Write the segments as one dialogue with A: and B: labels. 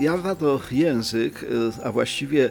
A: Java to język, e, a właściwie e,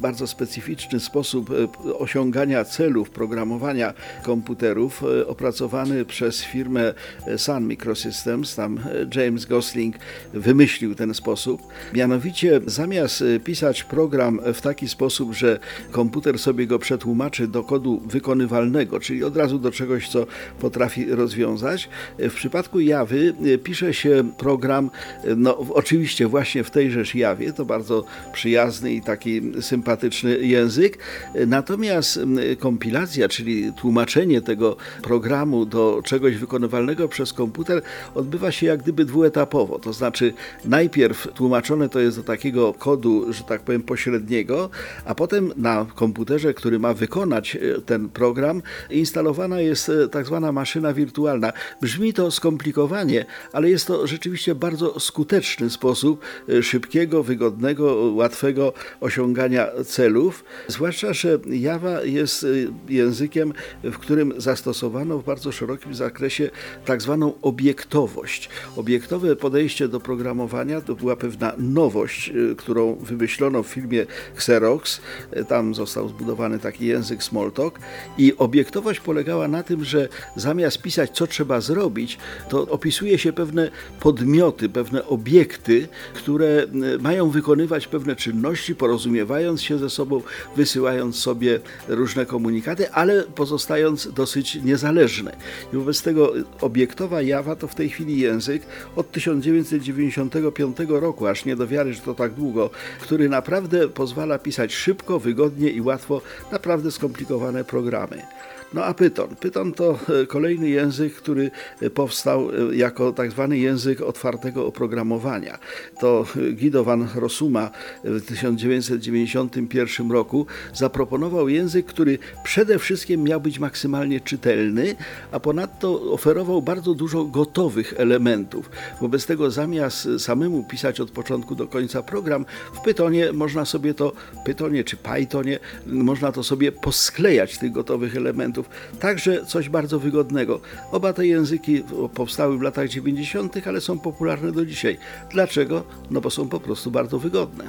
A: bardzo specyficzny sposób e, osiągania celów programowania komputerów opracowany przez firmę Sun Microsystems. Tam James Gosling wymyślił ten sposób. Mianowicie zamiast pisać program w taki sposób, że komputer sobie go przetłumaczy do kodu wykonywalnego, czyli od razu do czegoś, co potrafi rozwiązać, w przypadku Jawy pisze się program, no oczywiście właśnie w tej tejżeż jawie. To bardzo przyjazny i taki sympatyczny język. Natomiast kompilacja, czyli tłumaczenie tego programu do czegoś wykonywalnego przez komputer odbywa się jak gdyby dwuetapowo. To znaczy najpierw tłumaczone to jest do takiego kodu, że tak powiem, pośredniego, a potem na komputerze, który ma wykonać e, ten program, instalowana jest e, tak zwana maszyna wirtualna. Brzmi to skomplikowanie, ale jest to rzeczywiście bardzo skuteczny sposób e, szybkiego, wygodnego, łatwego osiągania celów. Zwłaszcza, że Java jest y, językiem, w którym zastosowano w bardzo szerokim zakresie tak zwaną obiektowość. Obiektowe podejście do programowania to była pewna nowość, y, którą wymyślono w filmie Xerox. Tam został zbudowany taki język Smalltalk i obiektowość polegała na tym, że zamiast pisać, co trzeba zrobić, to opisuje się pewne podmioty, pewne obiekty, które mają wykonywać pewne czynności, porozumiewając się ze sobą, wysyłając sobie różne komunikaty, ale pozostając dosyć niezależne. I wobec tego obiektowa Java to w tej chwili język od 1995 roku, aż nie do wiary, że to tak długo, który naprawdę pozwala pisać szybko, wygodnie i łatwo naprawdę skomplikowane programy. No a Python. Python to e, kolejny język, który e, powstał e, jako tak zwany język otwartego oprogramowania. To Guido van Rossuma w 1991 roku zaproponował język, który przede wszystkim miał być maksymalnie czytelny, a ponadto oferował bardzo dużo gotowych elementów. Wobec tego zamiast samemu pisać od początku do końca program, w Pythonie można sobie to, Pythonie czy Pythonie, można to sobie posklejać tych gotowych elementów Także coś bardzo wygodnego. Oba te języki powstały w latach 90., ale są popularne do dzisiaj. Dlaczego? No są po prostu bardzo wygodne.